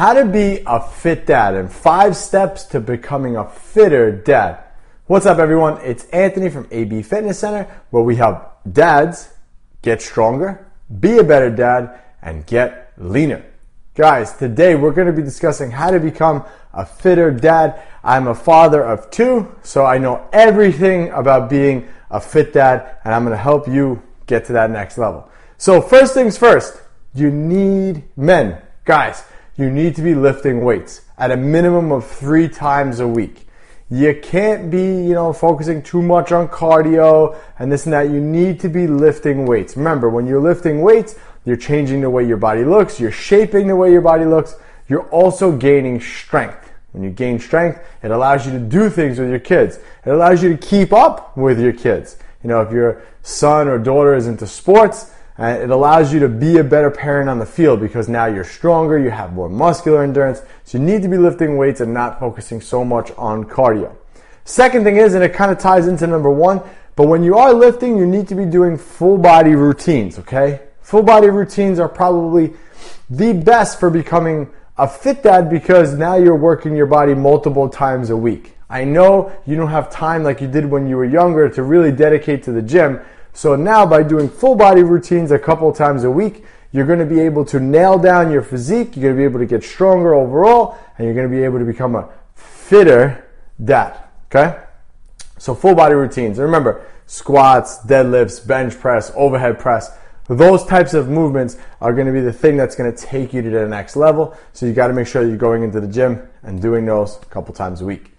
How to be a fit dad and five steps to becoming a fitter dad. What's up, everyone? It's Anthony from AB Fitness Center, where we help dads get stronger, be a better dad, and get leaner. Guys, today we're going to be discussing how to become a fitter dad. I'm a father of two, so I know everything about being a fit dad, and I'm going to help you get to that next level. So, first things first, you need men. Guys, you need to be lifting weights at a minimum of three times a week. You can't be, you know, focusing too much on cardio and this and that. You need to be lifting weights. Remember, when you're lifting weights, you're changing the way your body looks, you're shaping the way your body looks, you're also gaining strength. When you gain strength, it allows you to do things with your kids. It allows you to keep up with your kids. You know, if your son or daughter is into sports, and it allows you to be a better parent on the field because now you're stronger, you have more muscular endurance. So you need to be lifting weights and not focusing so much on cardio. Second thing is, and it kind of ties into number one, but when you are lifting, you need to be doing full body routines, okay? Full body routines are probably the best for becoming a fit dad because now you're working your body multiple times a week. I know you don't have time like you did when you were younger to really dedicate to the gym, so now by doing full body routines a couple times a week, you're going to be able to nail down your physique, you're going to be able to get stronger overall, and you're going to be able to become a fitter dad. Okay? So full body routines. Remember, squats, deadlifts, bench press, overhead press, those types of movements are going to be the thing that's going to take you to the next level. So you got to make sure you're going into the gym and doing those a couple times a week.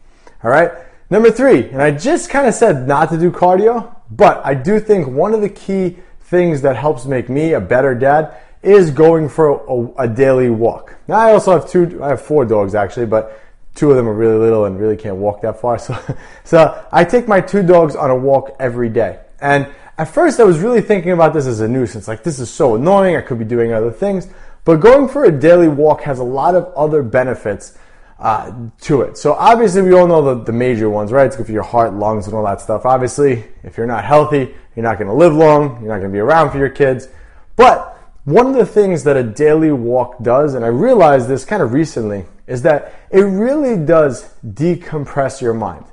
All right? Number three, and I just kind of said not to do cardio, but I do think one of the key things that helps make me a better dad is going for a, a, daily walk. Now I also have two, I have four dogs actually, but two of them are really little and really can't walk that far. So, so I take my two dogs on a walk every day. And at first I was really thinking about this as a nuisance. Like this is so annoying. I could be doing other things. But going for a daily walk has a lot of other benefits uh, to it. So obviously we all know the, the major ones, right? It's good for your heart, lungs, and all that stuff. Obviously, if you're not healthy, you're not going to live long. You're not going to be around for your kids. But one of the things that a daily walk does, and I realized this kind of recently, is that it really does decompress your mind.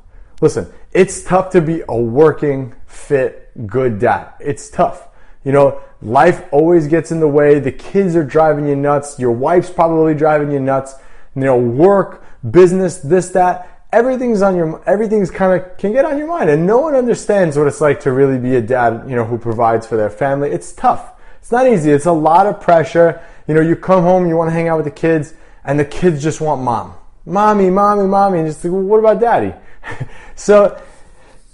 Listen, it's tough to be a working, fit, good dad. It's tough. You know, life always gets in the way. The kids are driving you nuts. Your wife's probably driving you nuts you know, work, business, this, that. Everything's on your, everything's kind of can get on your mind, and no one understands what it's like to really be a dad, you know, who provides for their family. It's tough. It's not easy. It's a lot of pressure. You know, you come home, you want to hang out with the kids, and the kids just want mom, mommy, mommy, mommy, and just like, well, what about daddy? so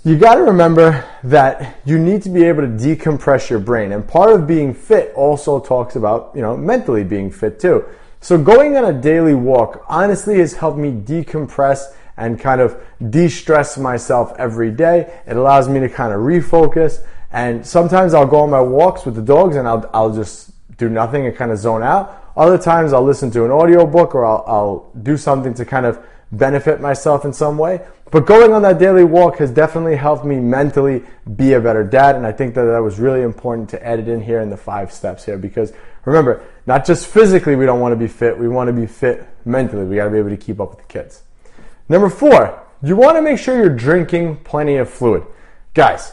you got to remember that you need to be able to decompress your brain, and part of being fit also talks about you know mentally being fit too. So going on a daily walk honestly has helped me decompress and kind of de-stress myself every day. It allows me to kind of refocus. And sometimes I'll go on my walks with the dogs and I'll, I'll just do nothing and kind of zone out. Other times I'll listen to an audiobook or I'll, I'll do something to kind of benefit myself in some way. But going on that daily walk has definitely helped me mentally be a better dad. And I think that that was really important to edit in here in the five steps here because remember, not just physically we don't want to be fit, we want to be fit mentally. We got to be able to keep up with the kids. Number four, you want to make sure you're drinking plenty of fluid. Guys,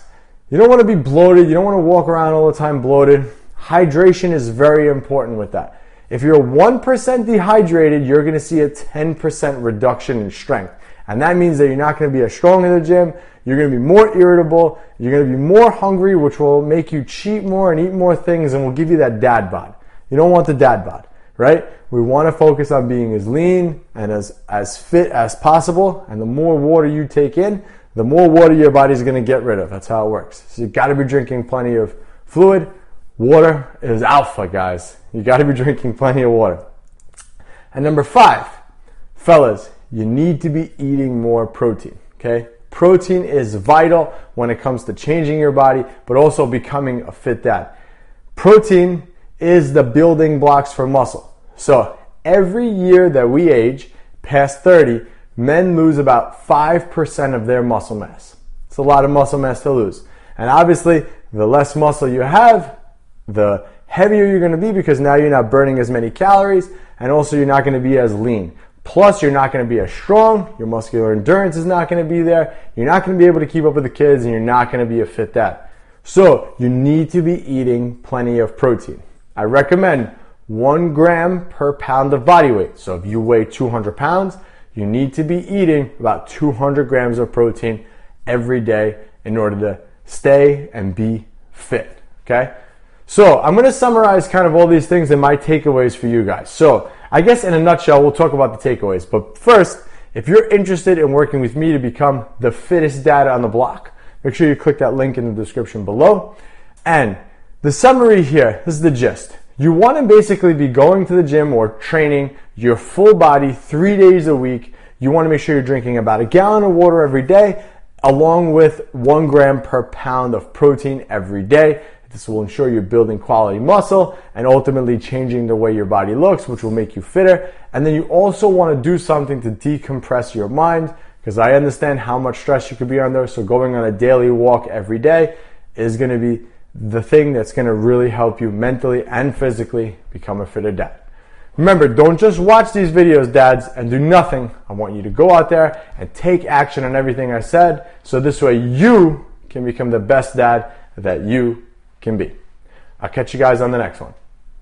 you don't want to be bloated, you don't want to walk around all the time bloated. Hydration is very important with that. If you're 1% dehydrated, you're going to see a 10% reduction in strength. And that means that you're not going to be as strong in the gym, you're going to be more irritable, you're going to be more hungry, which will make you cheat more and eat more things and will give you that dad bod. You don't want the dad bod, right? We want to focus on being as lean and as, as fit as possible. And the more water you take in, the more water your body's going to get rid of. That's how it works. So you got to be drinking plenty of fluid. Water is alpha, guys. You got to be drinking plenty of water. And number five, fellas, you need to be eating more protein. Okay? Protein is vital when it comes to changing your body, but also becoming a fit dad. Protein is the building blocks for muscle. So every year that we age past 30, men lose about 5% of their muscle mass. It's a lot of muscle mass to lose. And obviously, the less muscle you have, the heavier you're going to be because now you're not burning as many calories and also you're not going to be as lean. Plus, you're not going to be as strong. Your muscular endurance is not going to be there. You're not going to be able to keep up with the kids and you're not going to be a fit dad. So, you need to be eating plenty of protein. I recommend one gram per pound of body weight. So, if you weigh 200 pounds, you need to be eating about 200 grams of protein every day in order to stay and be fit. Okay? So I'm going to summarize kind of all these things and my takeaways for you guys. So I guess in a nutshell, we'll talk about the takeaways. But first, if you're interested in working with me to become the fittest dad on the block, make sure you click that link in the description below. And the summary here, this is the gist. You want to basically be going to the gym or training your full body three days a week. You want to make sure you're drinking about a gallon of water every day, along with one gram per pound of protein every day. This will ensure you're building quality muscle and ultimately changing the way your body looks, which will make you fitter. And then you also want to do something to decompress your mind because I understand how much stress you could be under. So going on a daily walk every day is going to be the thing that's going to really help you mentally and physically become a fitter dad. Remember, don't just watch these videos, dads, and do nothing. I want you to go out there and take action on everything I said so this way you can become the best dad that you can be. I'll catch you guys on the next one.